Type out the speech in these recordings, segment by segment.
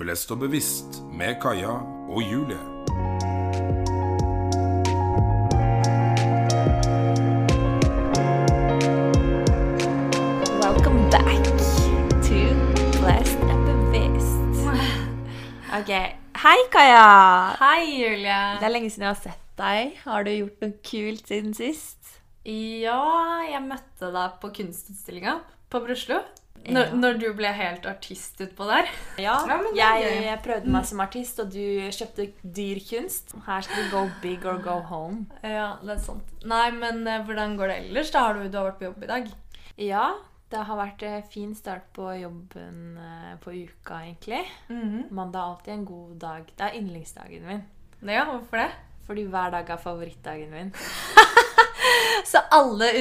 Blest og bevisst med Kaja og Julie. Welcome back to Blest and Bevisst. Ok, Hei, Kaja! Hei, Julie. Det er lenge siden jeg har sett deg. Har du gjort noe kult siden sist? Ja, jeg møtte deg på kunstutstillinga på Bruslo. Når, når du ble helt artist utpå der. Ja, jeg, jeg prøvde meg som artist, og du kjøpte dyr kunst. Her skal du go big or go home. Ja, det er sant. Nei, men eh, hvordan går det ellers? da? Har du, du har vært på jobb i dag? Ja, det har vært en fin start på jobben eh, på uka, egentlig. Mandag er alltid en god dag. Det er yndlingsdagen min. Ja, hvorfor det? Fordi hver dag er favorittdagen min. Så alle,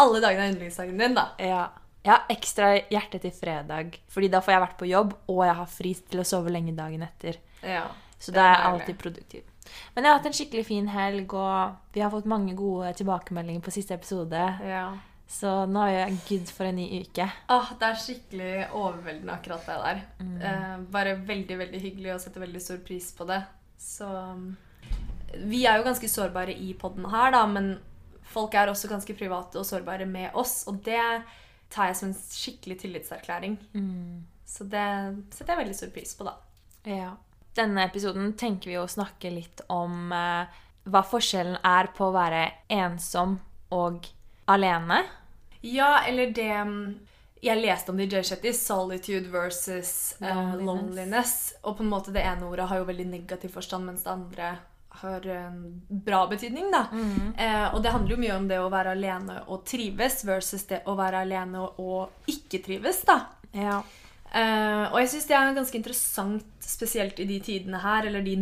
alle dagene er yndlingsdagen din, da? Ja. Jeg har ekstra hjerte til fredag, fordi da får jeg vært på jobb, og jeg har fri til å sove lenge dagen etter. Ja. Så da er jeg alltid produktiv. Men jeg har hatt en skikkelig fin helg, og vi har fått mange gode tilbakemeldinger på siste episode. ja. Så nå er jeg good for en ny uke. Åh, det er skikkelig overveldende akkurat det der. Mm. Eh, bare veldig, veldig hyggelig og setter veldig stor pris på det. Så um, Vi er jo ganske sårbare i podden her, da, men folk er også ganske private og sårbare med oss, og det tar jeg som en skikkelig tillitserklæring. Så det setter jeg veldig stor pris på, da. Ja. Denne episoden tenker vi å snakke litt om eh, hva forskjellen er på å være ensom og alene. Ja, eller det um, Jeg leste om det i Jay Shetty, solitude versus eh, Loneliness. loneliness. Og på en måte det ene ordet har jo veldig negativ forstand, mens det andre har en bra betydning. da. Eh, og det handler jo mye om det å være alene og trives versus det å være alene og, ikke trives. da. Ja. Eh, og jeg syns det er ganske interessant, spesielt i de tidene her, eller de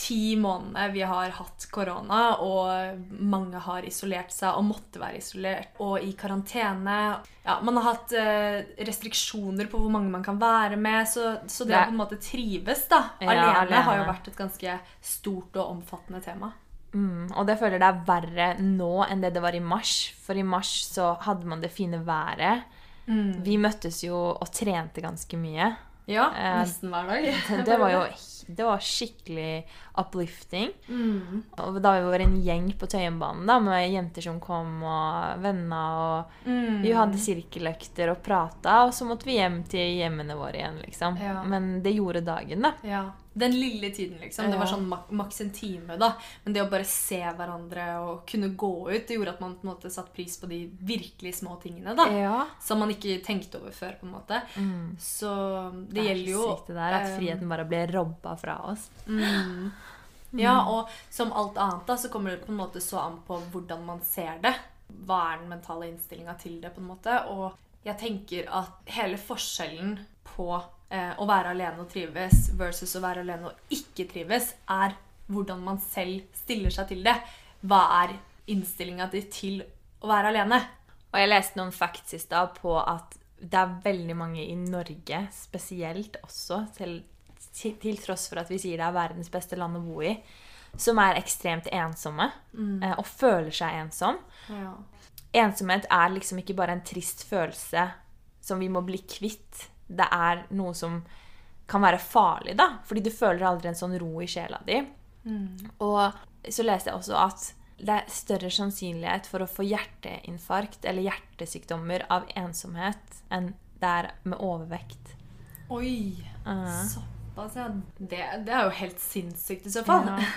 ni-ti månedene vi har hatt korona, og mange har isolert seg og måtte være isolert, og i karantene. Ja, Man har hatt eh, restriksjoner på hvor mange man kan være med, så, så det å på en måte trives da, Ja, alene, alene. har jo vært et ganske stort og omfattende tema. Mm, og det føler jeg det er verre nå enn det det var i mars. For i mars så hadde man det fine været. Vi møttes jo og trente ganske mye. Ja, Eh, nesten hver dag. Det var jo det var skikkelig uplifting. Mm. Og da vi var en gjeng på Tøyenbanen da, med jenter som kom, og venner. Og Mm. vi hadde sirkeløkter og prata, og så måtte vi hjem til hjemmene våre igjen. liksom. Ja. Men det gjorde dagen, da. Ja, Den lille tiden, liksom. Det var sånn mak maks en time, da. Men det å bare se hverandre og kunne gå ut, det gjorde at man på en måte satte pris på de virkelig små tingene. da. Ja. Som man ikke tenkte over før, på en måte. Så det, det gjelder jo det der, at eh, friheten bare ble robba fra oss. Mm. Ja, og som alt annet da, så kommer det på en måte så an på hvordan man ser det. Hva er den mentale innstillinga til det, på en måte. Og jeg tenker at hele forskjellen på eh, å være alene og trives versus å være alene og ikke trives, er hvordan man selv stiller seg til det. Hva er innstillinga di til å være alene? Og jeg leste noen facts i stad på at det er veldig mange i Norge spesielt også, til, til, tross for at vi sier det er verdens beste land å bo i, som er ekstremt ensomme mm. og føler seg ensom. Ja. Ensomhet er liksom ikke bare en trist følelse som vi må bli kvitt. Det er noe som kan være farlig, da. Fordi du føler aldri en sånn ro i sjela di. Og så leste jeg også at det er større sannsynlighet for å få hjerteinfarkt eller hjertesykdommer av ensomhet enn det er med overvekt. Oi! Uh, Såpass, ja. Det, det er jo helt sinnssykt i så fall. ja.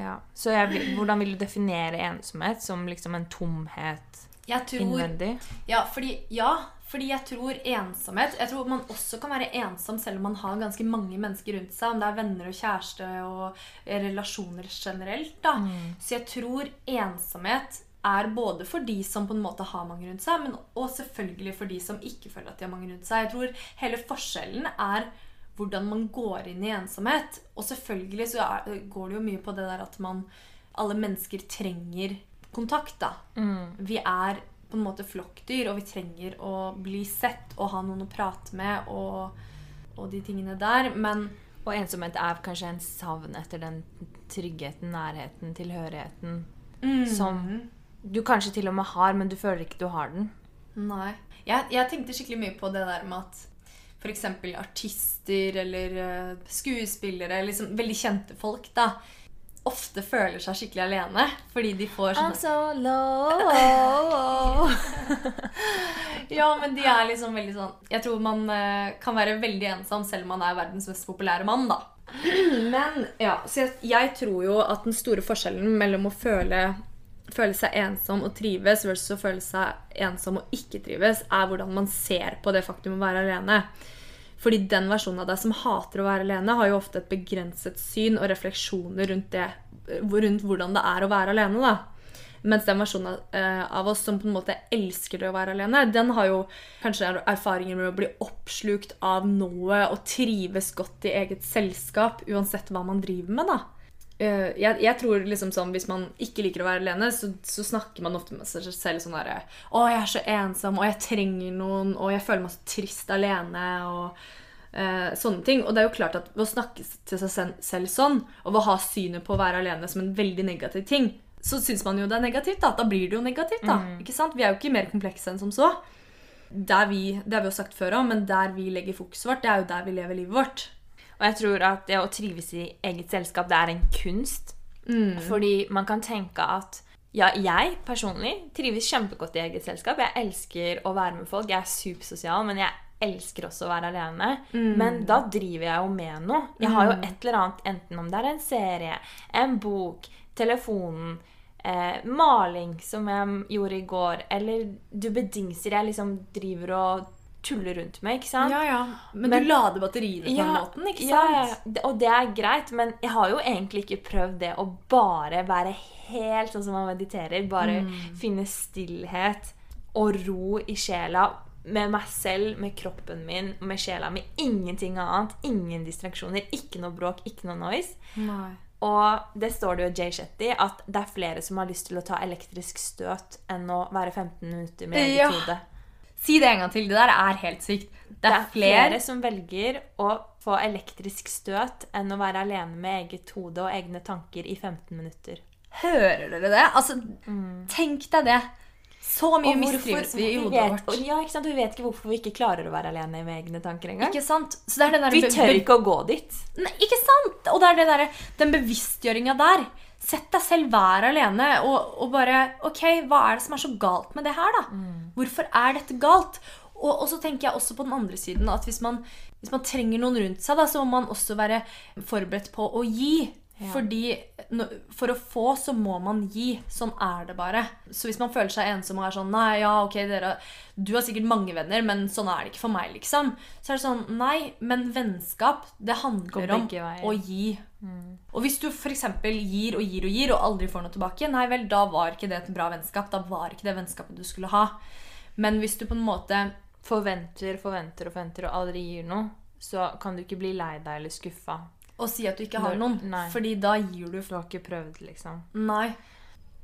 ja. Så jeg, hvordan vil du definere ensomhet? Som liksom en tomhet tror innvendig? Ja, fordi, ja, fordi jeg tror ensomhet Jeg tror man også kan være ensom selv om man har ganske mange mennesker rundt seg. Om det er venner og kjæreste og relasjoner generelt. da. Så jeg tror ensomhet er både for de som på en måte har mange rundt seg, men og selvfølgelig for de som ikke føler at de har mange rundt seg. Jeg tror hele forskjellen er hvordan man går inn i ensomhet. Og selvfølgelig så er, går det jo mye på det der at man Alle mennesker trenger kontakt, da. Vi er på en måte flokkdyr, og vi trenger å bli sett og ha noen å prate med og, og de tingene der. Men Og ensomhet er kanskje en savn etter den tryggheten, nærheten, tilhørigheten som du kanskje til og med har, men du føler ikke du har den. Nei. Jeg, jeg tenkte skikkelig mye på det der med at f.eks. artister eller eh, skuespillere, liksom veldig kjente folk, da, ofte føler seg skikkelig alene. Fordi de får sånn I'm so low. Ja, men de er liksom veldig sånn Jeg tror man eh, kan være veldig ensom selv om man er verdens mest populære mann, da. Men ja, så jeg, jeg tror jo at den store forskjellen mellom å føle, føle seg ensom og trives versus å føle seg ensom og ikke trives, er hvordan man ser på det faktum å være alene. Fordi den versjonen av deg som hater å være alene, har jo ofte et begrenset syn og refleksjoner rundt, det, rundt hvordan det er å være alene. da. Mens den versjonen eh, av oss som på en måte elsker det å være alene, den har jo kanskje erfaringer med å bli oppslukt av noe og trives godt i eget selskap, uansett hva man driver med. da. Eh, jeg, jeg tror liksom sånn, Hvis man ikke liker å være alene, så, så snakker man ofte med seg selv sånn derre 'Å, jeg er så ensom, og jeg trenger noen, og jeg føler meg så trist alene', og eh, sånne ting. Og det er jo klart at ved å snakke til seg selv sånn, og ved å ha synet på å være alene som en veldig negativ ting, så syns man jo det er negativt. Da Da blir det jo negativt. da, ikke sant? Vi er jo ikke mer komplekse enn som så. Der vi, det har vi jo sagt før òg, men der vi legger fokuset vårt, det er jo der vi lever livet vårt. Og jeg tror at det å trives i eget selskap, det er en kunst. Fordi man kan tenke at ja, jeg personlig trives kjempegodt i eget selskap. Jeg elsker å være med folk. Jeg er supersosial, men jeg elsker også å være alene. Men da driver jeg jo med noe. Jeg har jo et eller annet, enten om det er en serie, en bok, telefonen, eh, maling, som jeg gjorde i går, eller dubbedingser jeg liksom driver og tuller rundt med, ikke sant? Men, Men- du lader batteriene på den måten, ikke sant? ja, det- og det er greit, men jeg har jo egentlig ikke prøvd det å bare være helt sånn som man mediterer. Bare Mm. finne stillhet og ro i sjela med meg selv, med kroppen min, med sjela mi. Ingenting annet. Ingen distraksjoner. Ikke noe bråk, ikke noe noise. Nei. Og det står det jo Jay Shetty at det er flere som har lyst til å ta elektrisk støt enn å være 15 minutter med eget Ja. hode. Si det en gang til. Det der er helt sykt. Det Det er er flere flere som velger å få elektrisk støt enn å være alene med eget hode og egne tanker i 15 minutter. Hører dere det? Altså, tenk deg det. Så mye mistrives vi i hodet vårt. Ja, ikke sant? Vi vet ikke hvorfor vi ikke klarer å være alene med egne tanker engang. Ikke sant? Er Vi tør ikke å gå dit. Nei, ikke sant? Og det er det der, den bevisstgjøringa der. Sett deg selv, vær alene, og, og bare Ok, hva er det som er så galt med det her, da? Hvorfor er dette galt? Og, og så tenker jeg også på den andre siden at hvis man, hvis man trenger noen rundt seg, da, så må man også være forberedt på å gi. Fordi For å få så må man gi. Sånn er det bare. Så hvis man føler seg ensom og er sånn Nei, ja, ok, dere Du har sikkert mange venner, men sånn er det ikke for meg, liksom. Så er det sånn Nei, men vennskap, det handler om å gi. Og hvis du f.eks. gir og gir og gir og aldri får noe tilbake, nei vel, da var ikke det et bra vennskap. Da var ikke det vennskapet du skulle ha. Men hvis du på en måte Forventer, forventer og forventer og aldri gir noe, så kan du ikke bli lei deg eller skuffa. Og si at du ikke har noen, nei. fordi da gir du Du har ikke prøvd, liksom. Nei.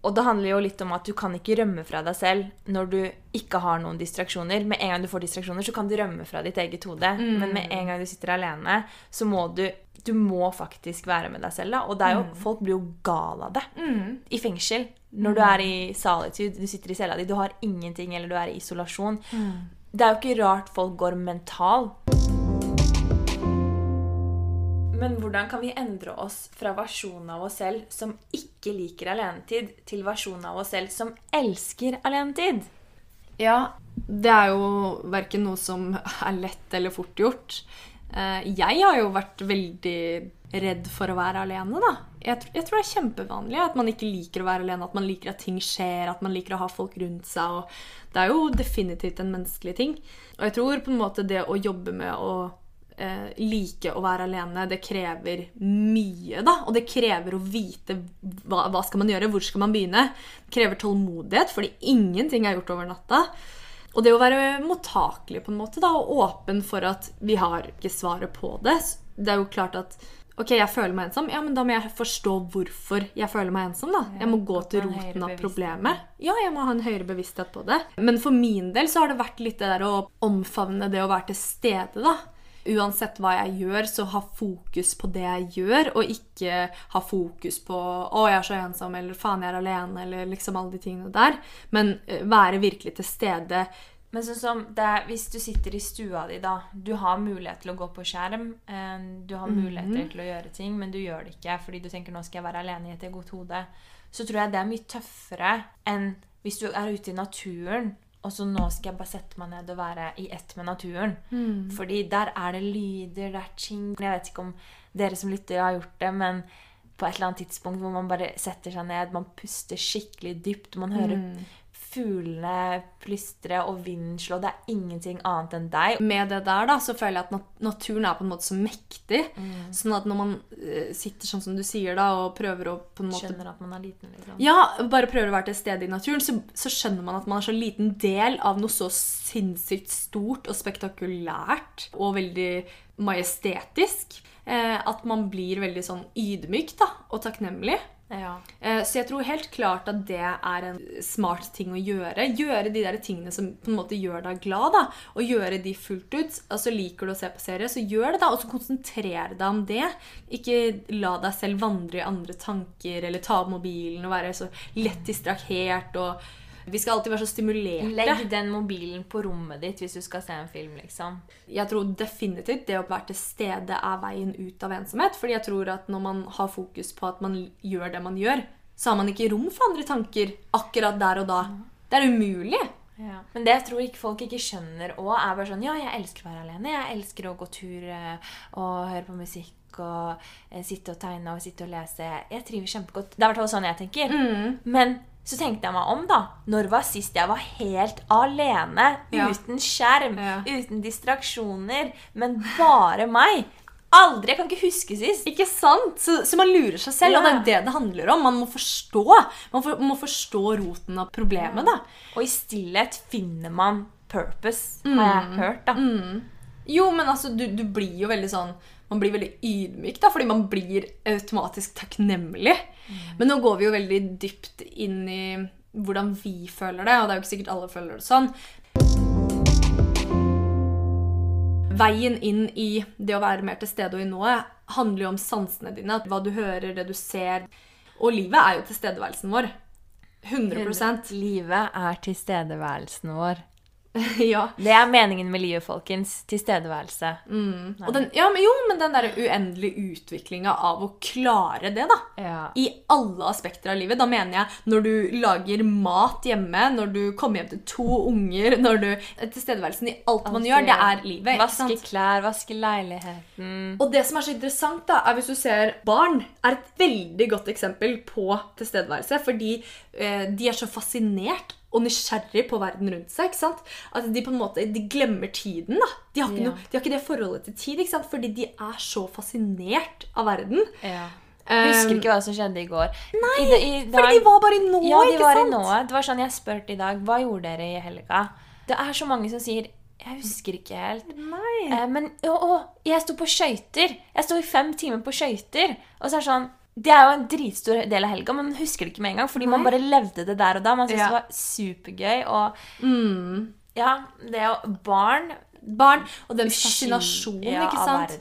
Og det handler jo litt om at du kan ikke rømme fra deg selv når du ikke har noen distraksjoner. Med en gang du får distraksjoner, så kan du rømme fra ditt eget hode. Men med en gang du sitter alene, så må du Du må faktisk være med deg selv. da. Og jo, folk blir jo gal av det. I fengsel. Når du er i solitude, du sitter i cella di, du har ingenting, eller du er i isolasjon. Det er jo ikke rart folk går mental. Men hvordan kan vi endre oss fra versjonen av oss selv som ikke liker alenetid, til versjonen av oss selv som elsker alenetid? Ja, det er jo verken noe som er lett eller fort gjort. Eh, Jeg har jo vært veldig redd for å være alene, da. Jeg, tr jeg tror det er kjempevanlig at man ikke liker å være alene, at man liker at ting skjer, at man liker å ha folk rundt seg. Det er jo definitivt en menneskelig ting. Og jeg tror på en måte det å jobbe med å eh, like å være alene, det krever mye, da. Og det krever å vite hva, hva skal man gjøre, hvor skal man begynne. Det krever tålmodighet, fordi ingenting er gjort over natta. Og det å være mottakelig på en måte, da, og åpen for at vi har ikke svaret på det. Det er jo klart at ok, jeg føler meg ensom, ja, men da må jeg forstå hvorfor jeg føler meg ensom. da. Jeg må gå til roten av problemet. Ja, jeg må ha en høyere bevissthet på det. Men for min del så har det vært litt det der å omfavne det å være til stede, da. Uansett hva jeg gjør, så ha fokus på det jeg gjør, og ikke ha fokus på 'Å, jeg er så ensom', eller 'faen, jeg er alene', eller liksom alle de tingene der. Men være virkelig til stede Men sånn som det hvis du sitter i stua di, da Du har mulighet til å gå på skjerm. eh, Du har muligheter til å gjøre ting, men du gjør det ikke fordi du tenker nå skal jeg være alene i et godt hode. Så tror jeg det er mye tøffere enn hvis du er ute i naturen. Og så nå skal jeg bare sette meg ned og være i ett med naturen. Fordi der er det lyder, det er ting. Jeg vet ikke om dere som lytter har gjort det, men på et eller annet tidspunkt hvor man bare setter seg ned, man puster skikkelig dypt, man hører fuglene plystre og vinden slå. Det er ingenting annet enn deg. Med det der da, så føler jeg at naturen er på en måte så mektig. Mm. Sånn at når man eh, sitter sånn som du sier da, og prøver å på en måte Skjønner at man er liten, liksom. Ja, bare prøver å være til stede i naturen, så, så skjønner man at man er så liten del av noe så sinnssykt stort og spektakulært og veldig majestetisk. Eh, at man blir veldig sånn ydmyk da, og takknemlig. Ja. Eh, Så jeg tror helt klart at det er en smart ting å gjøre. Gjøre de der tingene som på en måte gjør deg glad. da, Og gjøre de fullt ut. Altså Liker du å se på serie, så gjør det, da. Og så konsentrer deg om det. Ikke la deg selv vandre i andre tanker eller ta opp mobilen og være så lett distrahert. og Vi skal alltid være så stimulerte. Legg den mobilen på rommet ditt hvis du skal se en film, liksom. Jeg tror definitivt det å være til stede er veien ut av ensomhet. Fordi jeg tror at når man har fokus på at man gjør det man gjør, så har man ikke rom for andre tanker akkurat der og da. Det er umulig. Men det jeg tror ikke folk ikke skjønner òg, er bare sånn Ja, jeg elsker å være alene. Jeg elsker å gå tur eh, og høre på musikk og eh, sitte og tegne og sitte og lese. Jeg trives kjempegodt. Det er i hvert fall sånn jeg tenker. Men så tenkte jeg meg om, da. Når var sist jeg var helt alene? Ja. Uten skjerm, Ja. uten distraksjoner, men bare meg. Aldri! Jeg kan ikke huske sist. Ikke sant? Så, så man lurer seg selv, og det er det det handler om. Man må forstå. Man for, må forstå roten av problemet, da. Og i stillhet finner man purpose, har jeg hørt. da. Jo, men altså, du, du blir jo veldig sånn Man blir veldig ydmyk, da, fordi man blir automatisk takknemlig. Men nå går vi jo veldig dypt inn i hvordan vi føler det, og det er jo ikke sikkert alle føler det sånn. Veien inn i det å være mer til stede og i nået handler jo om sansene dine. Hva du hører, det du ser. Og livet er jo tilstedeværelsen vår. 100% Livet er tilstedeværelsen vår. Ja. Det er meningen med livet, folkens. Tilstedeværelse. Og den, ja, men jo, men den der uendelige utviklinga av å klare det, da. Ja. I alle aspekter av livet. Da mener jeg når du lager mat hjemme, når du kommer hjem til to unger når du, Tilstedeværelsen i alt man gjør, det er livet. Vaske klær, vaske leiligheten. Og det som er så interessant, da, er hvis du ser barn, er et veldig godt eksempel på tilstedeværelse. Fordi eh, de er så fascinert og nysgjerrig på verden rundt seg. ikke sant? At de på en måte, de glemmer tiden. da. De har ikke, Ja. noe, de har ikke det forholdet til tid, ikke sant? fordi de er så fascinert av verden. Ja. Jeg husker ikke hva som skjedde i går. Nei, I, i dag- Fordi de var bare i nå, Ja, de ikke var sant? i nået. Det var sånn jeg spurte i dag. Hva gjorde dere i helga? Det er så mange som sier Jeg husker ikke helt. Nei. Eh, men å, å, jeg sto på skøyter. Jeg sto i fem timer på skøyter. Og så er det sånn Det er jo en dritstor del av helga, men man husker det ikke med en gang. Fordi man bare levde det der og da. Man syntes Ja. det var supergøy. Og Mm. ja, det å Barn Barn og den fascinasjonen, ja, ikke sant?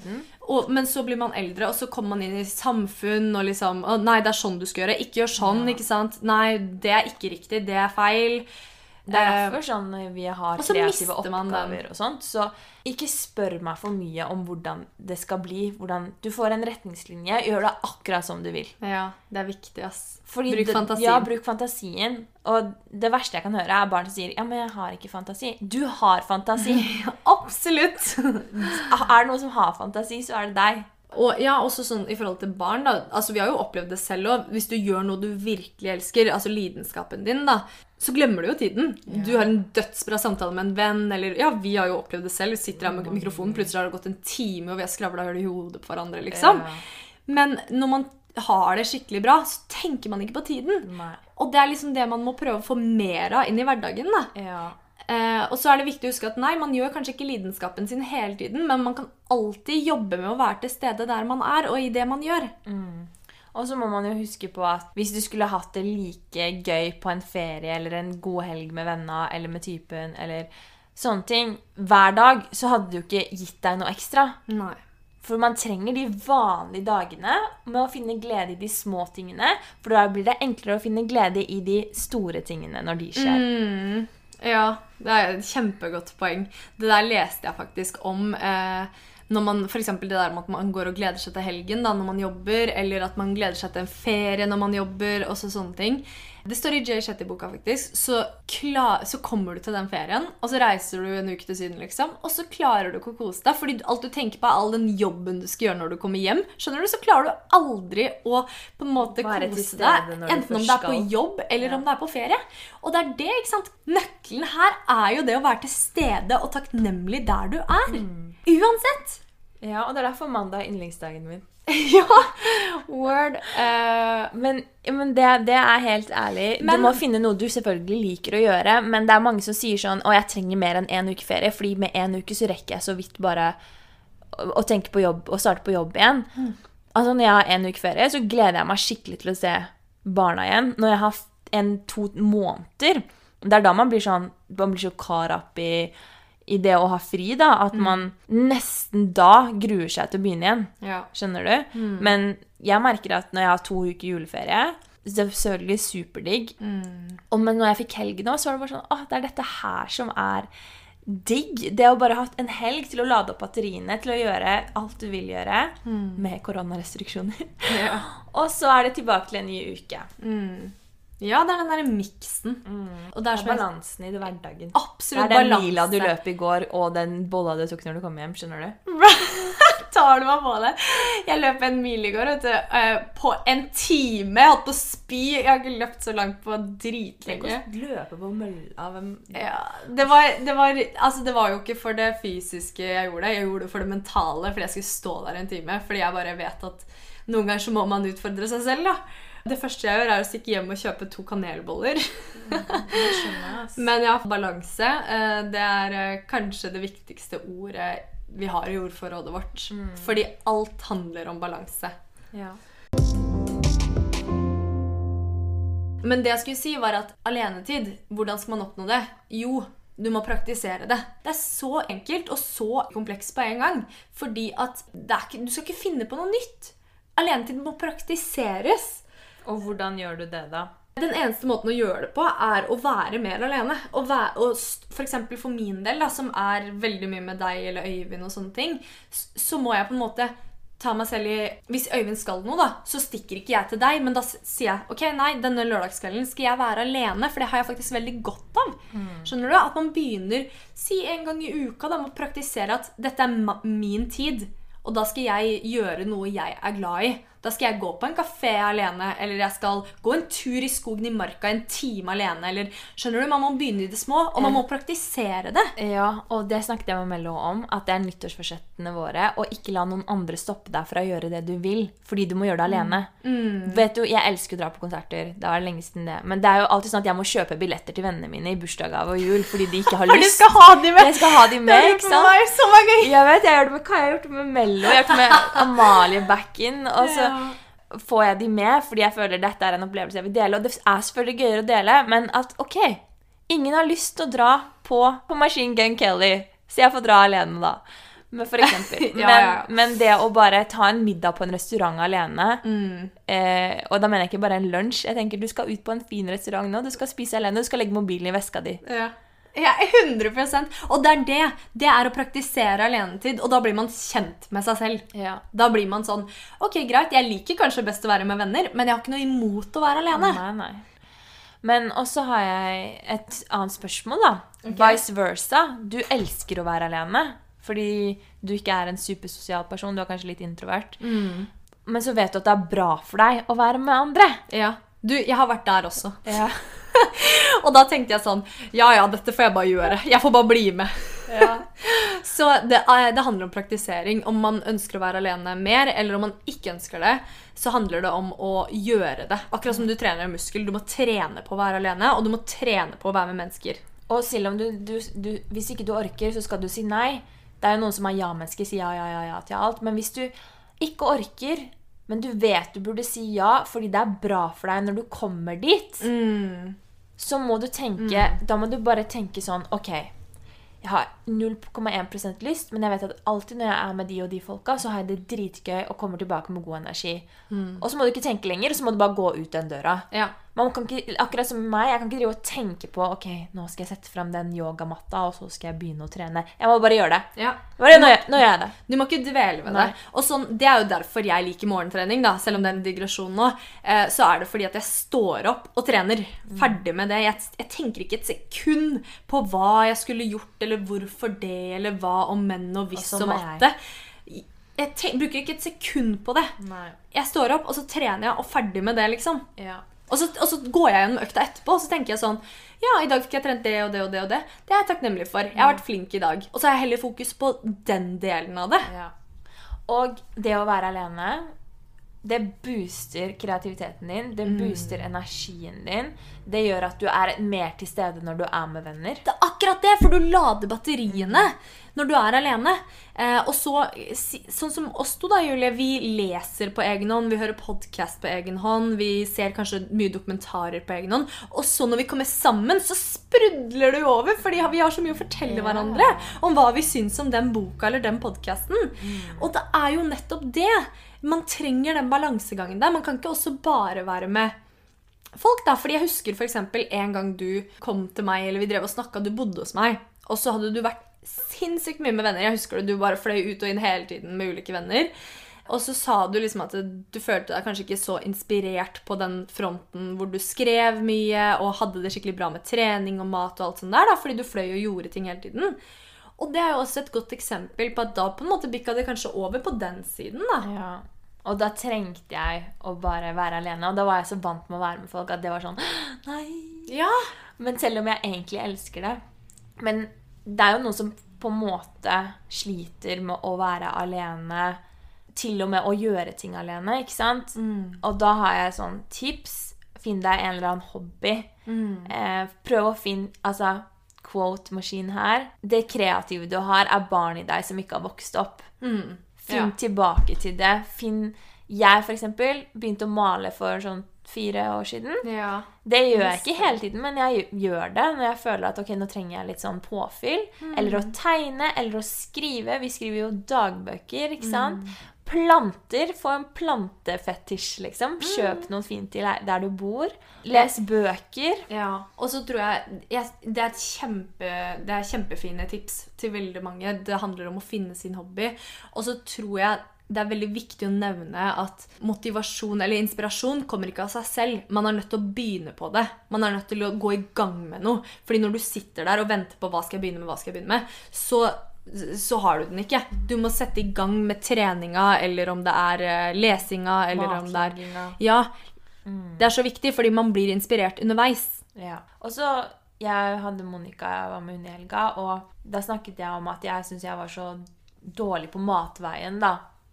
Og, men så blir man eldre, og så kommer man inn i samfunn og liksom å, Nei, det er sånn du skal gjøre. Ikke gjør sånn, ikke sant? Nei, det er ikke riktig. Det er feil. Det er Eh, derfor sånn vi har kreative oppgaver og sånt. Så ikke spør meg for mye om hvordan det skal bli. Hvordan du får en retningslinje. Gjør det akkurat som du vil. Ja, det er viktig, ass. Fordi Bruk det- fantasien. Ja, bruk fantasien. Og det verste jeg kan høre, er barn som sier 'ja, men jeg har ikke fantasi'. Du har fantasi. Absolutt. er det noen som har fantasi, så er det deg. Og ja, også sånn i forhold til barn, da. Altså, vi har jo opplevd det selv òg. Hvis du gjør noe du virkelig elsker, altså lidenskapen din, da, så glemmer du jo tiden. Du har en dødsbra samtale med en venn, eller Ja, vi har jo opplevd det selv. Vi sitter her med mikrofonen, plutselig har det gått en time, og vi har skravla hull i hodet på hverandre, liksom. Ja. Men når man har det skikkelig bra, så tenker man ikke på tiden. Nei. Og det er liksom det man må prøve å få mer av inn i hverdagen. da. Ja. Eh, og så er det viktig å huske at nei, man gjør kanskje ikke lidenskapen sin hele tiden, men man kan alltid jobbe med å være til stede der man er, og i det man gjør. Og så må man jo huske på at hvis du skulle hatt det like gøy på en ferie eller en god helg med venner eller med typen eller sånne ting hver dag, så hadde du ikke gitt deg noe ekstra. Nei. For man trenger de vanlige dagene med å finne glede i de små tingene. For da blir det enklere å finne glede i de store tingene når de skjer. Mm. Ja, det er et kjempegodt poeng. Det der leste jeg faktisk om. Eh, når man, eksempel det der med at man går og gleder seg til helgen da, når man jobber, eller at man gleder seg til en ferie når man jobber. og så sånne ting. Det står i Jay Shetty-boka, faktisk. Så, klar, så kommer du til den ferien, og så reiser du en uke til Syden, liksom, og så klarer du ikke å kose deg. Fordi alt du tenker på, er all den jobben du skal gjøre når du kommer hjem. Skjønner du? Så klarer du aldri å på en måte kose deg. Enten om det er på jobb, eller Ja. om det er på ferie. Og det er det, ikke sant? Nøkkelen her er jo det å være til stede og takknemlig der du er. Mm. Uansett. Ja, og det er derfor mandag er yndlingsdagen min. ja. Word. Uh, Men, men det, det er helt ærlig. Men- du må finne noe du selvfølgelig liker å gjøre. Men det er mange som sier sånn Å, jeg trenger mer enn én uke ferie. Fordi med én uke så rekker jeg så vidt bare å, å tenke på jobb og starte på jobb igjen. Altså Når jeg har én uke ferie, så gleder jeg meg skikkelig til å se barna igjen. Når jeg har en to måneder, det er da man blir sånn Man blir så kar up i, i det å ha fri, da. At man nesten da gruer seg til å begynne igjen. ja. Skjønner du? Men jeg merker at når jeg har to uker juleferie Selvfølgelig superdigg. Og men når jeg fikk helg nå, så var det bare sånn Åh, det er dette her som er digg. Det å bare ha en helg til å lade opp batteriene, til å gjøre alt du vil gjøre. Med koronarestriksjoner. Ja. Og så er det tilbake til en ny uke. Ja, det er den derre miksen. Og det Det er balansen i det hverdagen. absolutt det er den balanse. mila du løp i går, og den bolla du tok når du kom hjem. Skjønner du? Tar du meg på det? Jeg løp en mil i går vet du, eh, på en time. Jeg holdt på å spy. Jeg har ikke løpt så langt på dritlenge. løpe på mølla hvem Ja, det var, det, var, altså det var jo ikke for det fysiske jeg gjorde det. Jeg gjorde det for det mentale, fordi jeg skulle stå der en time. Fordi jeg bare vet at noen ganger så må man utfordre seg selv. da. Det første jeg gjør, er å stikke hjem og kjøpe to kanelboller. Men ja, balanse eh, det er eh, kanskje det viktigste ordet vi har i ordforrådet vårt. Fordi alt handler om balanse. Ja. Men det jeg skulle si var at alenetid, hvordan skal man oppnå det? Jo, du må praktisere det. Det er så enkelt og så komplekst på en gang. Fordi at det ikke, du skal ikke finne på noe nytt. Alenetid må praktiseres. Og hvordan gjør du det, da? Den eneste måten å gjøre det på, er å være mer alene. Og, være, for for min del, da, som er veldig mye med deg eller Øyvind, og sånne ting, så må jeg på en måte ta meg selv i Hvis Øyvind skal noe, da, så stikker ikke jeg til deg, men da sier jeg ok, nei, denne lørdagskvelden skal jeg være alene, for det har jeg faktisk veldig godt av. Skjønner du? At man begynner Si en gang i uka da, med å praktisere at dette er min tid. Og da skal jeg gjøre noe jeg er glad i. Da skal jeg gå på en kafé alene, eller jeg skal gå en tur i skogen i marka en time alene. eller skjønner du? Man må begynne i det små, og man må praktisere det. Ja, og det snakket jeg med Mello om, at det er nyttårsforsettene våre. Og ikke la noen andre stoppe deg fra å gjøre det du vil, fordi du må gjøre det alene. Vet du, Jeg elsker å dra på konserter. Det var lenge siden det. Men det er jo alltid sånn at jeg må kjøpe billetter til vennene mine i bursdagsgave og jul fordi de ikke har For du lyst. skal ha de med! Jeg skal ha de med, ikke sant? meg så mange. Jeg vet, jeg gjør det med Kaja, jeg har gjort det med Mello, jeg har gjort det med Amalie Backen. Og så får jeg de med fordi jeg føler dette er en opplevelse jeg vil dele. Og det er selvfølgelig gøyere å dele, men at ok, ingen har lyst til å dra på, på Machine Gun Kelly, så jeg får dra alene, da. Men for eksempel. Men, ja, ja. men det å bare ta en middag på en restaurant alene Mm. eh, Og da mener jeg ikke bare en lunsj. Jeg tenker Du skal ut på en fin restaurant nå, du skal spise alene, du skal legge mobilen i veska di. Ja. Ja, 100% Og det er det. Det er å praktisere alenetid, og da blir man kjent med seg selv. Ja. Da blir man sånn Ok, greit, jeg liker kanskje best å være med venner, men jeg har ikke noe imot å være alene. Nei, nei. Men også har jeg et annet spørsmål, da. Vice versa. Du elsker å være alene fordi du ikke er en supersosial person. Du er kanskje litt introvert. Men så vet du at det er bra for deg å være med andre. Ja. Du, jeg har vært der også. Ja. Og da tenkte jeg sånn Ja ja, dette får jeg bare gjøre. Jeg får bare bli med. Så det, er, det handler om praktisering. Om man ønsker å være alene mer, eller om man ikke ønsker det, så handler det om å gjøre det. Akkurat som du trener en muskel. Du må trene på å være alene, og du må trene på å være med mennesker. Og selv om du, du, du Hvis ikke du orker, så skal du si nei. Det er jo noen som er ja-mennesker, sier ja, ja, ja, ja til alt. Men hvis du ikke orker, men du vet du burde si ja fordi det er bra for deg når du kommer dit, så må du tenke Da må du bare tenke sånn OK, jeg har 0,1% lyst, men jeg vet at alltid når jeg er med de og de folka, så har jeg det dritgøy og kommer tilbake med god energi. Og så må du ikke tenke lenger, så må du bare gå ut den døra. Ja. Man kan ikke, akkurat som meg, jeg kan ikke drive og tenke på Ok, nå skal jeg sette fram den yogamatta, og så skal jeg begynne å trene. Jeg må bare gjøre det. Ja. Bare, nå, nå gjør jeg det. Du må ikke dvele ved Nei. det. Og sånn, Det er jo derfor jeg liker morgentrening, da, selv om det er en digresjon nå. Eh, så er det fordi at jeg står opp og trener. Ferdig med det. Jeg, jeg tenker ikke et sekund på hva jeg skulle gjort, eller hvorfor det, eller hva om menn og hvis Og og jeg. matte. Jeg ten bruker ikke et sekund på det. Nei. Jeg står opp, og så trener jeg, og ferdig med det, liksom. Ja. Og så, og så går jeg gjennom økta etterpå, og så tenker jeg sånn Ja, i dag fikk jeg trent det og det og det og det. Det er jeg takknemlig for. Jeg har vært flink i dag. Og så har jeg heller fokus på den delen av det. Ja. Og det å være alene, det booster kreativiteten din. Det booster energien din. Det gjør at du er mer til stede når du er med venner. Det er akkurat det, for du lader batteriene når du er alene. Eh, og så, sånn som oss to, da, Julie, vi leser på egen hånd, vi hører podkast på egen hånd, vi ser kanskje mye dokumentarer på egen hånd. Og så når vi kommer sammen, så sprudler det jo over, fordi vi har så mye å fortelle Ja. hverandre om hva vi syns om den boka eller den podkasten. Og det er jo nettopp det. Man trenger den balansegangen der. Man kan ikke også bare være med folk, da. Fordi jeg husker eksempel en gang du kom til meg, eller vi drev og snakka, du bodde hos meg, og så hadde du vært sinnssykt mye med venner. Jeg husker det, du bare fløy ut og inn hele tiden med ulike venner. Og så sa du liksom at du følte deg kanskje ikke så inspirert på den fronten hvor du skrev mye og hadde det skikkelig bra med trening og mat og alt sånt der, da, fordi du fløy og gjorde ting hele tiden. Og det er jo også et godt eksempel på at da på en måte bikka det kanskje over på den siden, da. Ja. Og da trengte jeg å bare være alene. Og da var jeg så vant med å være med folk at det var sånn Nei. Ja. Men selv om jeg egentlig elsker det Men det er jo noen som på en måte sliter med å være alene. Til og med å gjøre ting alene, ikke sant? Og da har jeg sånn tips. Finn deg en eller annen hobby. Eh, prøv å finne Altså, quote-maskin her. Det kreative du har, er barn i deg som ikke har vokst opp. Finn Ja. tilbake til det. Finn Jeg, for eksempel, begynte å male for sånn fire år siden. ja. Det gjør jeg ikke hele tiden, men jeg gjør det når jeg føler at ok, nå trenger jeg litt sånn påfyll. Eller å tegne, eller å skrive. Vi skriver jo dagbøker, ikke sant? Planter. Få en plantefetisj, liksom. Kjøp noe fint til der du bor. Les bøker. Ja, og så tror jeg, jeg det, er kjempe, det er kjempefine tips til veldig mange. Det handler om å finne sin hobby. Og så tror jeg det er veldig viktig å nevne at motivasjon eller inspirasjon kommer ikke av seg selv. Man er nødt til å begynne på det. Man er nødt til å gå i gang med noe. Fordi når du sitter der og venter på hva skal jeg begynne med, hva skal jeg begynne med, så, så har du den ikke. Du må sette i gang med treninga, eller om det er eh, lesinga, eller om det er. Ja. Det er så viktig, fordi man blir inspirert underveis. Ja. Og så Jeg hadde Monica jeg var med hun i helga, og da snakket jeg om at jeg syntes jeg var så dårlig på matveien, da.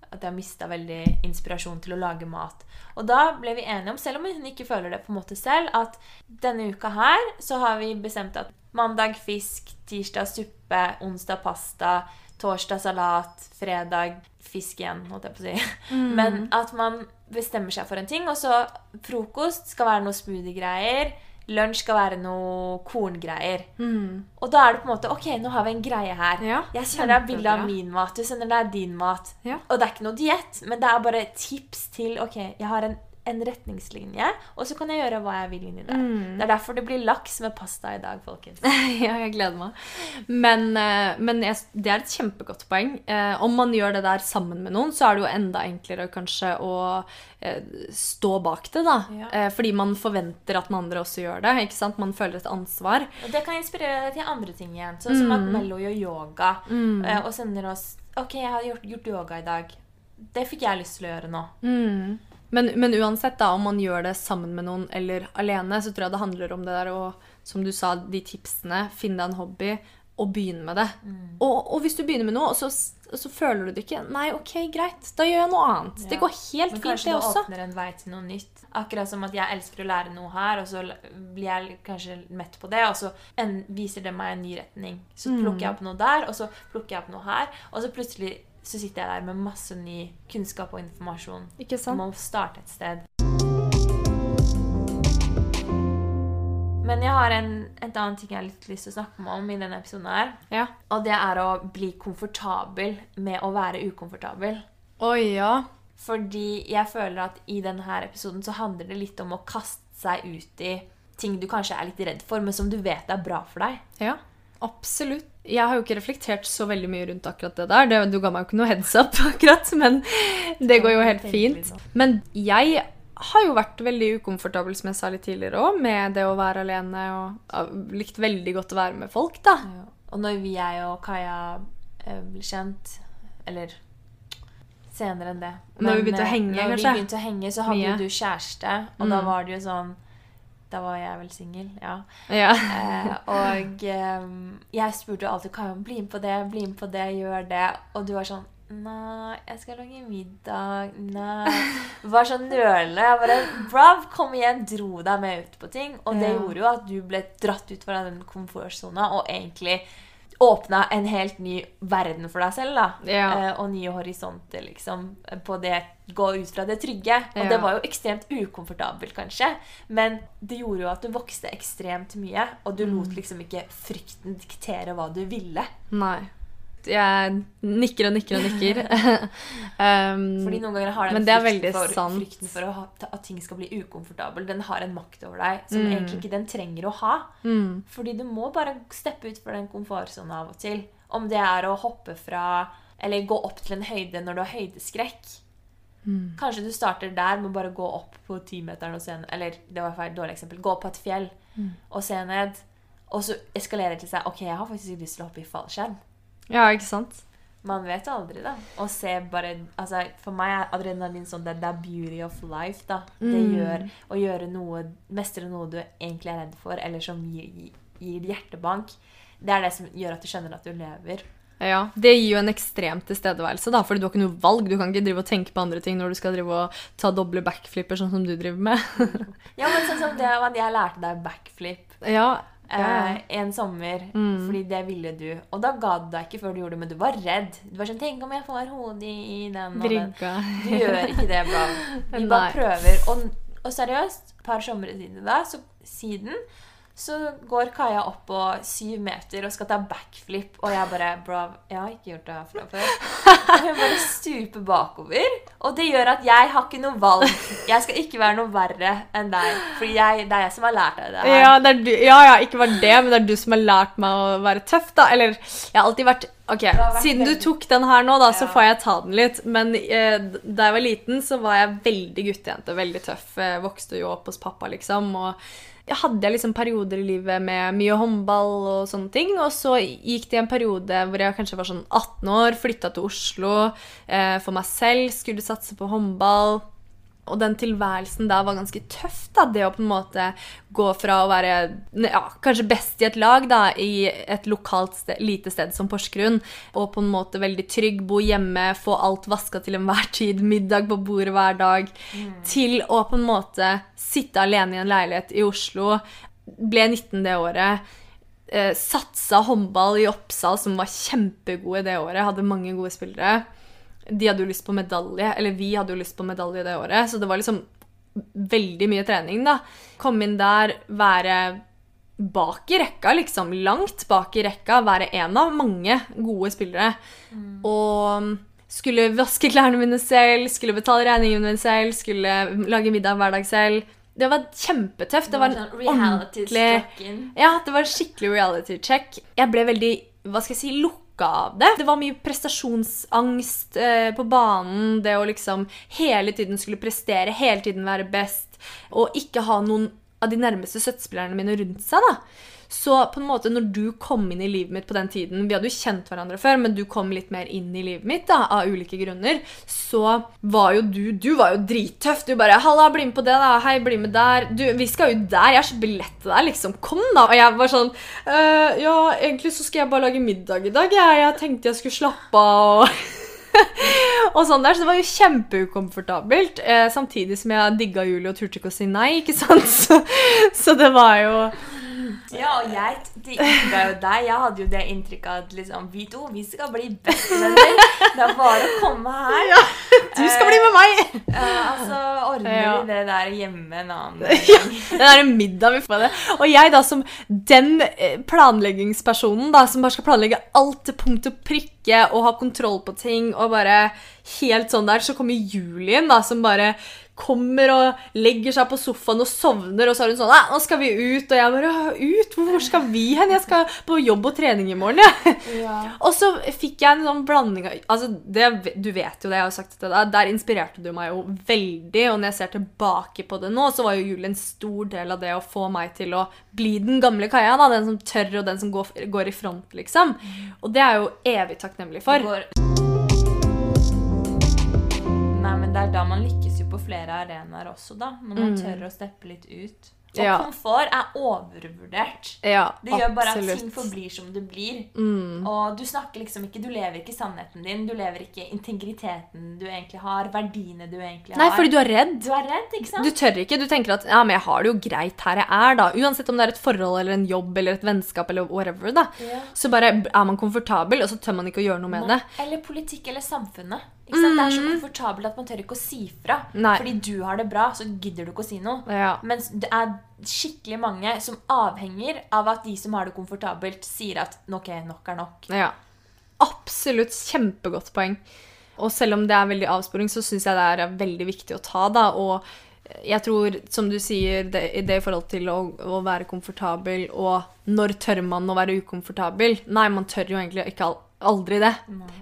At jeg mista veldig inspirasjon til å lage mat. Og da ble vi enige om, selv om hun ikke føler det på en måte selv, at denne uka her så har vi bestemt at mandag fisk, tirsdag suppe, onsdag pasta, torsdag salat, fredag fisk igjen, holdt jeg på å si. Men at man bestemmer seg for en ting, og så frokost skal være noe smoothie-greier. Lunsj skal være noe korngreier. Og da er det på en måte Ok, nå har vi en greie her. Ja, jeg sender deg bilde av min mat, du sender deg din mat. Ja. Og det er ikke noe diett, men det er bare tips til Ok, jeg har en, en retningslinje, og så kan jeg gjøre hva jeg vil inni det. Mm. Det er derfor det blir laks med pasta i dag, folkens. ja, jeg gleder meg. Men, eh, men jeg, det er et kjempegodt poeng. Eh, om man gjør det der sammen med noen, så er det jo enda enklere kanskje å eh, stå bak det, da. Ja. Eh, fordi man forventer at den andre også gjør det. ikke sant? Man føler et ansvar. Og det kan inspirere deg til andre ting igjen. Sånn som at Mello gjør yoga mm. og sender oss Ok, jeg har gjort, gjort yoga i dag. Det fikk jeg lyst til å gjøre nå. Men, men uansett, da, om man gjør det sammen med noen eller alene, så tror jeg det handler om det der å, som du sa, de tipsene. Finne deg en hobby og begynne med det. Og, og hvis du begynner med noe, og så, så føler du det ikke Nei, ok, greit, da gjør jeg noe annet. Det går helt Men fint, det kanskje du åpner en vei til noe nytt. Akkurat som at jeg elsker å lære noe her, og så blir jeg kanskje mett på det, og så en, viser det meg en ny retning. Så plukker jeg opp noe der, og så plukker jeg opp noe her, og så plutselig så sitter jeg der med masse ny kunnskap og informasjon. Ikke sant? sant? må starte et sted. Men jeg har en, en annen ting jeg har litt lyst til å snakke med om i denne episoden her. Ja. Og det er å bli komfortabel med å være ukomfortabel. Oi, ja. Fordi jeg føler at i denne episoden så handler det litt om å kaste seg ut i ting du kanskje er litt redd for, men som du vet er bra for deg. Ja, absolutt. Jeg har jo ikke reflektert så veldig mye rundt akkurat det der. Det, du ga meg jo ikke noe heads up, akkurat, men det går jo helt fint. Men jeg har jo vært veldig ukomfortabel, som jeg sa litt tidligere òg, med det å være alene og likt veldig godt å være med folk, da. Ja. Og når vi, jeg og Kaja eh, ble kjent, eller senere enn det Når vi begynte å eh, henge, når kanskje? vi begynte å henge, så hadde jo du kjæreste, og da Mm. var det jo sånn Da var jeg vel singel, ja. Ja. Eh, og eh, jeg spurte jo alltid Kaja bli med på det, bli med på det, gjør det. Og du var sånn Nei, jeg skal lage middag. Nei. Var sånn nølende. Jeg bare Brav, kom igjen, dro deg med ut på ting. Og det Ja. gjorde jo at du ble dratt ut fra den komfortsona og egentlig åpna en helt ny verden for deg selv. da. Ja. Eh, og nye horisonter, liksom. På det Gå ut fra det trygge. Og Ja. det var jo ekstremt ukomfortabelt, kanskje. Men det gjorde jo at du vokste ekstremt mye. Og du Mm. lot liksom ikke frykten diktere hva du ville. Nei. Jeg nikker og nikker og nikker. um, Fordi noen ganger har den Men det frykten for, sant. frykten for å ha, at ting skal bli ukomfortabel. Den har en makt over deg som Mm. egentlig ikke den trenger å ha. mm, Fordi du må bare steppe ut for den komfortsona av og til. Om det er å hoppe fra Eller gå opp til en høyde når du har høydeskrekk. mm. Kanskje du starter der med bare å gå opp på timeteren og se ned. Eller det var et dårlig eksempel. Gå opp på et fjell Mm. og se ned. Og så eskalerer det til seg Ok, jeg har faktisk lyst til å hoppe i fallskjerm. Ja, ikke sant? Man vet aldri, da. Og se bare altså, For meg er adrenalin sånn det, det er beauty of life, da. Det Mm. gjør å gjøre noe Mestre noe du egentlig er redd for, eller som gir, gir hjertebank. Det er det som gjør at du skjønner at du lever. Ja, Det gir jo en ekstrem tilstedeværelse, da, fordi du har ikke noe valg. Du kan ikke drive og tenke på andre ting når du skal drive og ta doble backflipper, sånn som du driver med. Ja, men sånn som det at jeg lærte deg backflip ja, ja. en sommer, Mm. fordi det ville du. Og da ga du deg ikke før du gjorde det, men du var redd. Du var sånn 'Tenk om jeg får hodet i den og den'. Du gjør ikke det bra. Vi bare prøver. Og, og seriøst, et par somre siden da, så, siden, så går Kaja opp på syv meter og skal ta backflip, og jeg bare Bro, jeg har ikke gjort det her før. Og hun bare stuper bakover. Og det gjør at jeg har ikke noe valg. Jeg skal ikke være noe verre enn deg. For jeg, det er jeg som har lært deg det her. Ja, det du, ja, ja, ikke bare det, men det er du som har lært meg å være tøff, da. Eller, jeg har alltid vært Ok, vært siden du tok den her nå, da, så Ja. får jeg ta den litt. Men eh, da jeg var liten, så var jeg veldig guttejente. Veldig tøff. Jeg vokste jo opp hos pappa, liksom. Og hadde jeg liksom perioder i livet med mye håndball og sånne ting. Og så gikk det en periode hvor jeg kanskje var sånn 18 år, flytta til Oslo eh, for meg selv, skulle satse på håndball. Og den tilværelsen der var ganske tøff. da, Det å på en måte gå fra å være ja, kanskje best i et lag da, i et lokalt sted, lite sted som Porsgrunn, og på en måte veldig trygg, bo hjemme, få alt vaska til enhver tid, middag på bordet hver dag, til å på en måte sitte alene i en leilighet i Oslo. Ble 19 det året. Eh, satsa håndball i Oppsal, som var kjempegode det året. Hadde mange gode spillere de hadde jo lyst på medalje, eller vi hadde jo lyst på medalje det året, så det var liksom veldig mye trening, da. Komme inn der, være bak i rekka, liksom. Langt bak i rekka. Være en av mange gode spillere. Og skulle vaske klærne mine selv, skulle betale regningene mine selv, skulle lage middag hver dag selv. Det var kjempetøft. Det var en sånn ordentlig ja, det var en skikkelig reality check. Jeg ble veldig hva skal jeg si, lukka av det. Det var mye prestasjonsangst eh, på banen. Det å liksom hele tiden skulle prestere, hele tiden være best. Og ikke ha noen av de nærmeste støttespillerne mine rundt seg. da. Så på en måte når du kom inn i livet mitt på den tiden Vi hadde jo kjent hverandre før, men du kom litt mer inn i livet mitt da, av ulike grunner. Så var jo du Du var jo drittøff. Du bare 'Halla, bli med på det, da. Hei, bli med der.' Du, vi skal jo der. Jeg har kjøpt billett til deg. Liksom, kom, da. Og jeg var sånn «Øh, Ja, egentlig så skal jeg bare lage middag i dag. Jeg, jeg tenkte jeg skulle slappe av. og sånn der, så Det var jo kjempeukomfortabelt. Eh, samtidig som jeg digga Julie og turte ikke å si nei. ikke sant? Så, så det var jo Ja, og jeg digga jo deg. Jeg hadde jo det inntrykket at liksom, vi to vi skal bli bestevenner. Det er bare å komme her. Ja, Du skal bli med meg! Eh, altså, ordner Ja. vi det der hjemme en annen gang. Ja, Den der middag vi får det. Og jeg da som den eh, planleggingspersonen da, som bare skal planlegge alt til punkt og prikke og ha kontroll på ting og bare helt sånn der, så kommer Julien da, som bare kommer og legger seg på sofaen og sovner, og så er hun sånn «Nei, 'Nå skal vi ut.' Og jeg bare 'Ut? Hvor skal vi hen? Jeg skal på jobb og trening i morgen', jeg. Og så fikk jeg en sånn blanding av altså det, Du vet jo det, jeg har sagt til deg. Der inspirerte du meg jo veldig. Og når jeg ser tilbake på det nå, så var jo jul en stor del av det å få meg til å bli den gamle Kaja. da, Den som tør, og den som går, går i front, liksom. Og det er jeg jo evig takknemlig for. Går... det er da man lykkes jo på flere arenaer også, da. Når man tør å steppe litt ut. Og Ja. komfort er overvurdert. Ja, Det gjør bare at ting forblir som det blir. Mm. Og du snakker liksom ikke Du lever ikke sannheten din. Du lever ikke integriteten du egentlig har. Verdiene du egentlig har. Nei, fordi du er redd. Du er redd, ikke sant? Du tør ikke. Du tenker at ja, men jeg har det jo greit her jeg er, da. Uansett om det er et forhold eller en jobb eller et vennskap eller whatever, da. Ja. Så bare er man komfortabel, og så tør man ikke å gjøre noe med det. Eller politikk eller samfunnet. Sant? Det er så komfortabelt at man tør ikke å si fra. Nei. Fordi du har det bra, så gidder du ikke å si noe. Ja. Mens det er skikkelig mange som avhenger av at de som har det komfortabelt, sier at ok, nok er nok. Ja. Absolutt kjempegodt poeng. Og selv om det er veldig avsporing, så syns jeg det er veldig viktig å ta, da. Og jeg tror, som du sier, det, det i forhold til å, å være komfortabel, og når tør man å være ukomfortabel? Nei, man tør jo egentlig ikke al aldri det.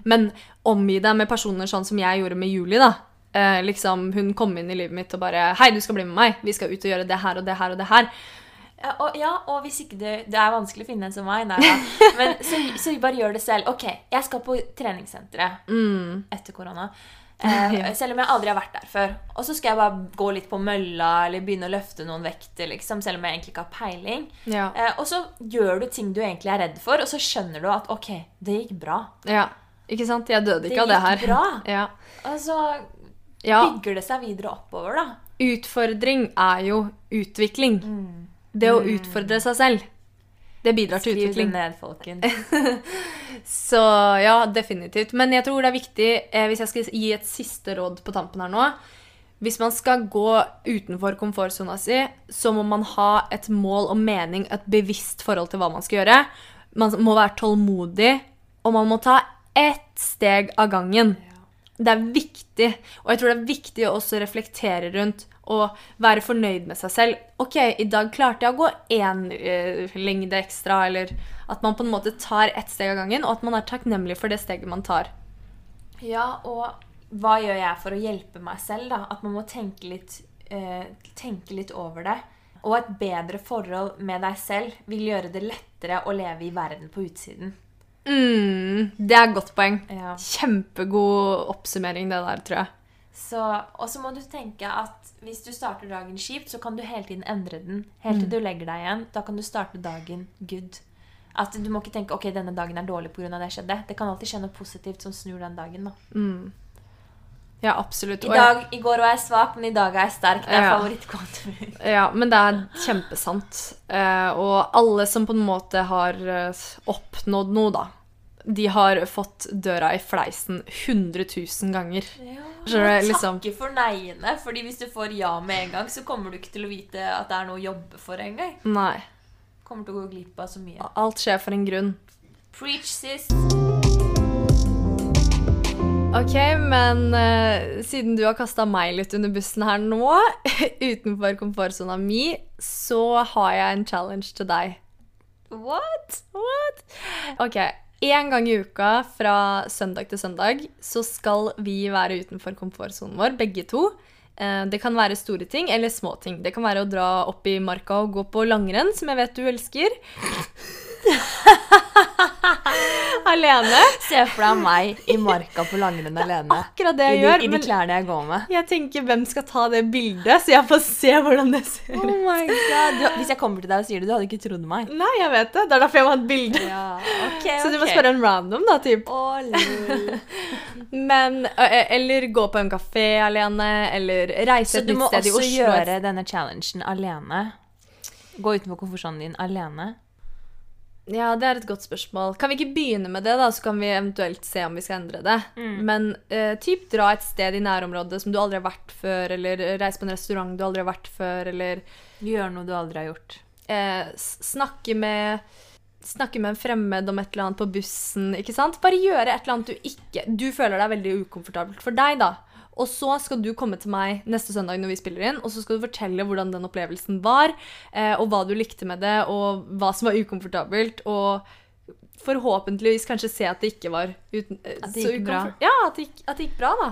Men omgi deg med personer sånn som jeg gjorde med Julie, da. Eh, liksom, hun kom inn i livet mitt og bare Hei, du skal bli med meg. Vi skal ut og gjøre det her og det her og det her. Ja, og, ja, og hvis ikke det, det er vanskelig å finne en som meg, nei ja. Men så, så bare gjør det selv. Ok, jeg skal på treningssenteret etter korona. Eh, Ja. Selv om jeg aldri har vært der før. Og så skal jeg bare gå litt på mølla eller begynne å løfte noen vekter, liksom, selv om jeg egentlig ikke har peiling. Ja. Eh, og så gjør du ting du egentlig er redd for, og så skjønner du at ok, det gikk bra. ja. Ikke sant? Jeg døde Det ikke av det her. Det gikk bra. Ja. Og så ja. bygger det seg videre oppover, da. Utfordring er jo utvikling. Det å utfordre seg selv, det bidrar til Skriv det ned, folkens. Så ja, definitivt. Men jeg tror det er viktig, eh, hvis jeg skal gi et siste råd på tampen her nå Hvis man skal gå utenfor komfortsona si, så må man ha et mål og mening, et bevisst forhold til hva man skal gjøre. Man må være tålmodig, og man må ta ett steg av gangen. Det er viktig, og jeg tror det er viktig å også reflektere rundt og være fornøyd med seg selv. Ok, i dag klarte jeg å gå én uh, lengde ekstra, eller at man på en måte tar ett steg av gangen, og at man er takknemlig for det steget man tar. Ja, og hva gjør jeg for å hjelpe meg selv, da? At man må tenke litt, uh, tenke litt over det. Og et bedre forhold med deg selv vil gjøre det lettere å leve i verden på utsiden. Mm, det er et godt poeng. Ja. Kjempegod oppsummering, det der, tror jeg. Så, og så må du tenke at hvis du starter dagen kjipt, så kan du hele tiden endre den. Helt til du legger deg igjen. Da kan du starte dagen good. At Du må ikke tenke ok, denne dagen er dårlig pga. det skjedde. Det kan alltid skje noe positivt som snur den dagen. da. Ja, absolutt. I, dag, I går var jeg svak, men i dag er jeg sterk. Det er Ja. favorittkvoten min. Ja, men det er kjempesant. Eh, og alle som på en måte har eh, oppnådd noe, da, de har fått døra i fleisen 100 000 ganger. Skjønner du, liksom- Takke for neiene. Fordi hvis du får ja med en gang, så kommer du ikke til å vite at det er noe å jobbe for engang. Nei. Kommer til å gå glipp av så mye. Alt skjer for en grunn. Preach, sis. Ok, men uh, siden du har kasta meg litt under bussen her nå, utenfor komfortsona mi, så har jeg en challenge til deg. What? What? Ok, en gang i uka fra søndag til søndag så skal vi være utenfor komfortsonen vår, begge to. Eh, Det kan være store ting eller små ting. Det kan være å dra opp i marka og gå på langrenn, som jeg vet du elsker. Alene. Se for deg meg i marka på langrenn alene. Akkurat det I de, gjør. I de klærne jeg går med. jeg tenker hvem skal ta det bildet, så jeg får se hvordan det ser ut. Oh my god. Du, hvis jeg kommer til deg og sier det, du hadde ikke trodd meg. Nei, jeg vet det. Det er derfor jeg må ha et bilde. Ja, okay, Så du må spørre en random, da, typ. Men, eller gå på en kafé alene, eller reise Så et du må nytt sted i også gjøre denne challengen alene? Gå utenfor komfortsonen din alene? Ja, det er et godt spørsmål. Kan vi ikke begynne med det, da, så kan vi eventuelt se om vi skal endre det. Mm. Men eh, typ dra et sted i nærområdet som du aldri har vært før, eller reise på en restaurant du aldri har vært før, eller Gjør noe du aldri har gjort. eh, snakke med Snakke med en fremmed om et eller annet på bussen. ikke sant? Bare gjøre et eller annet du ikke Du føler deg veldig ukomfortabelt for deg, da. Og så skal du komme til meg neste søndag når vi spiller inn, og så skal du fortelle hvordan den opplevelsen var, eh, og hva du likte med det, og hva som var ukomfortabelt, og forhåpentligvis kanskje se at det ikke var uten, eh, At det så gikk bra. Ja, at det, gikk, at det gikk bra, da.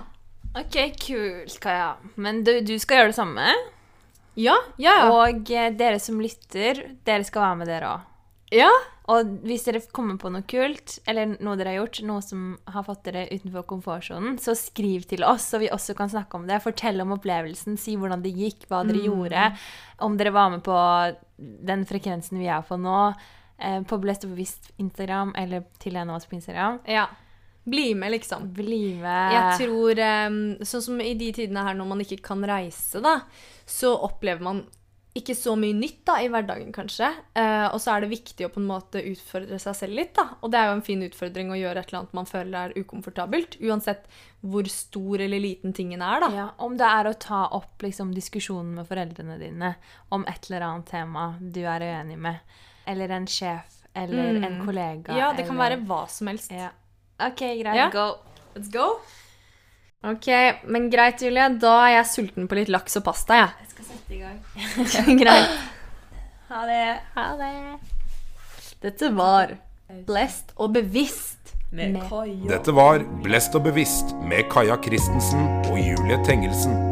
Ok, kult, Kaja. Men du, du skal gjøre det samme. Ja, ja, ja. Og eh, dere som lytter, dere skal være med, dere òg. ja. Og hvis dere kommer på noe kult, eller noe dere har gjort, noe som har fått dere utenfor komfortsonen, så skriv til oss, så vi også kan snakke om det. Fortell om opplevelsen, si hvordan det gikk, hva dere gjorde. Om dere var med på den frekvensen vi er på nå, eh, på Blest og bevisst Instagram, eller til en av oss på Instagram. ja. Bli med, liksom. Bli med. Jeg tror em, Sånn som i de tidene her når man ikke kan reise, da, så opplever man ikke så mye nytt da, i hverdagen, kanskje. Eh, og så er det viktig å på en måte utfordre seg selv litt. da. Og det er jo en fin utfordring å gjøre et eller annet man føler er ukomfortabelt. Uansett hvor stor eller liten tingen er, da. Ja, om det er å ta opp liksom, diskusjonen med foreldrene dine om et eller annet tema du er uenig med, eller en sjef, eller Mm. en kollega. Ja, det kan være hva som helst. ja. OK, greit. Ja. Go. Let's go. Ok, men greit, Julie. Da er jeg sulten på litt laks og pasta, jeg. Jeg skal sette i gang. greit. Ha det. Ha det. Dette var Blest og bevisst. Med Dette var Blest og bevisst med Kaja Christensen og Julie Tengelsen.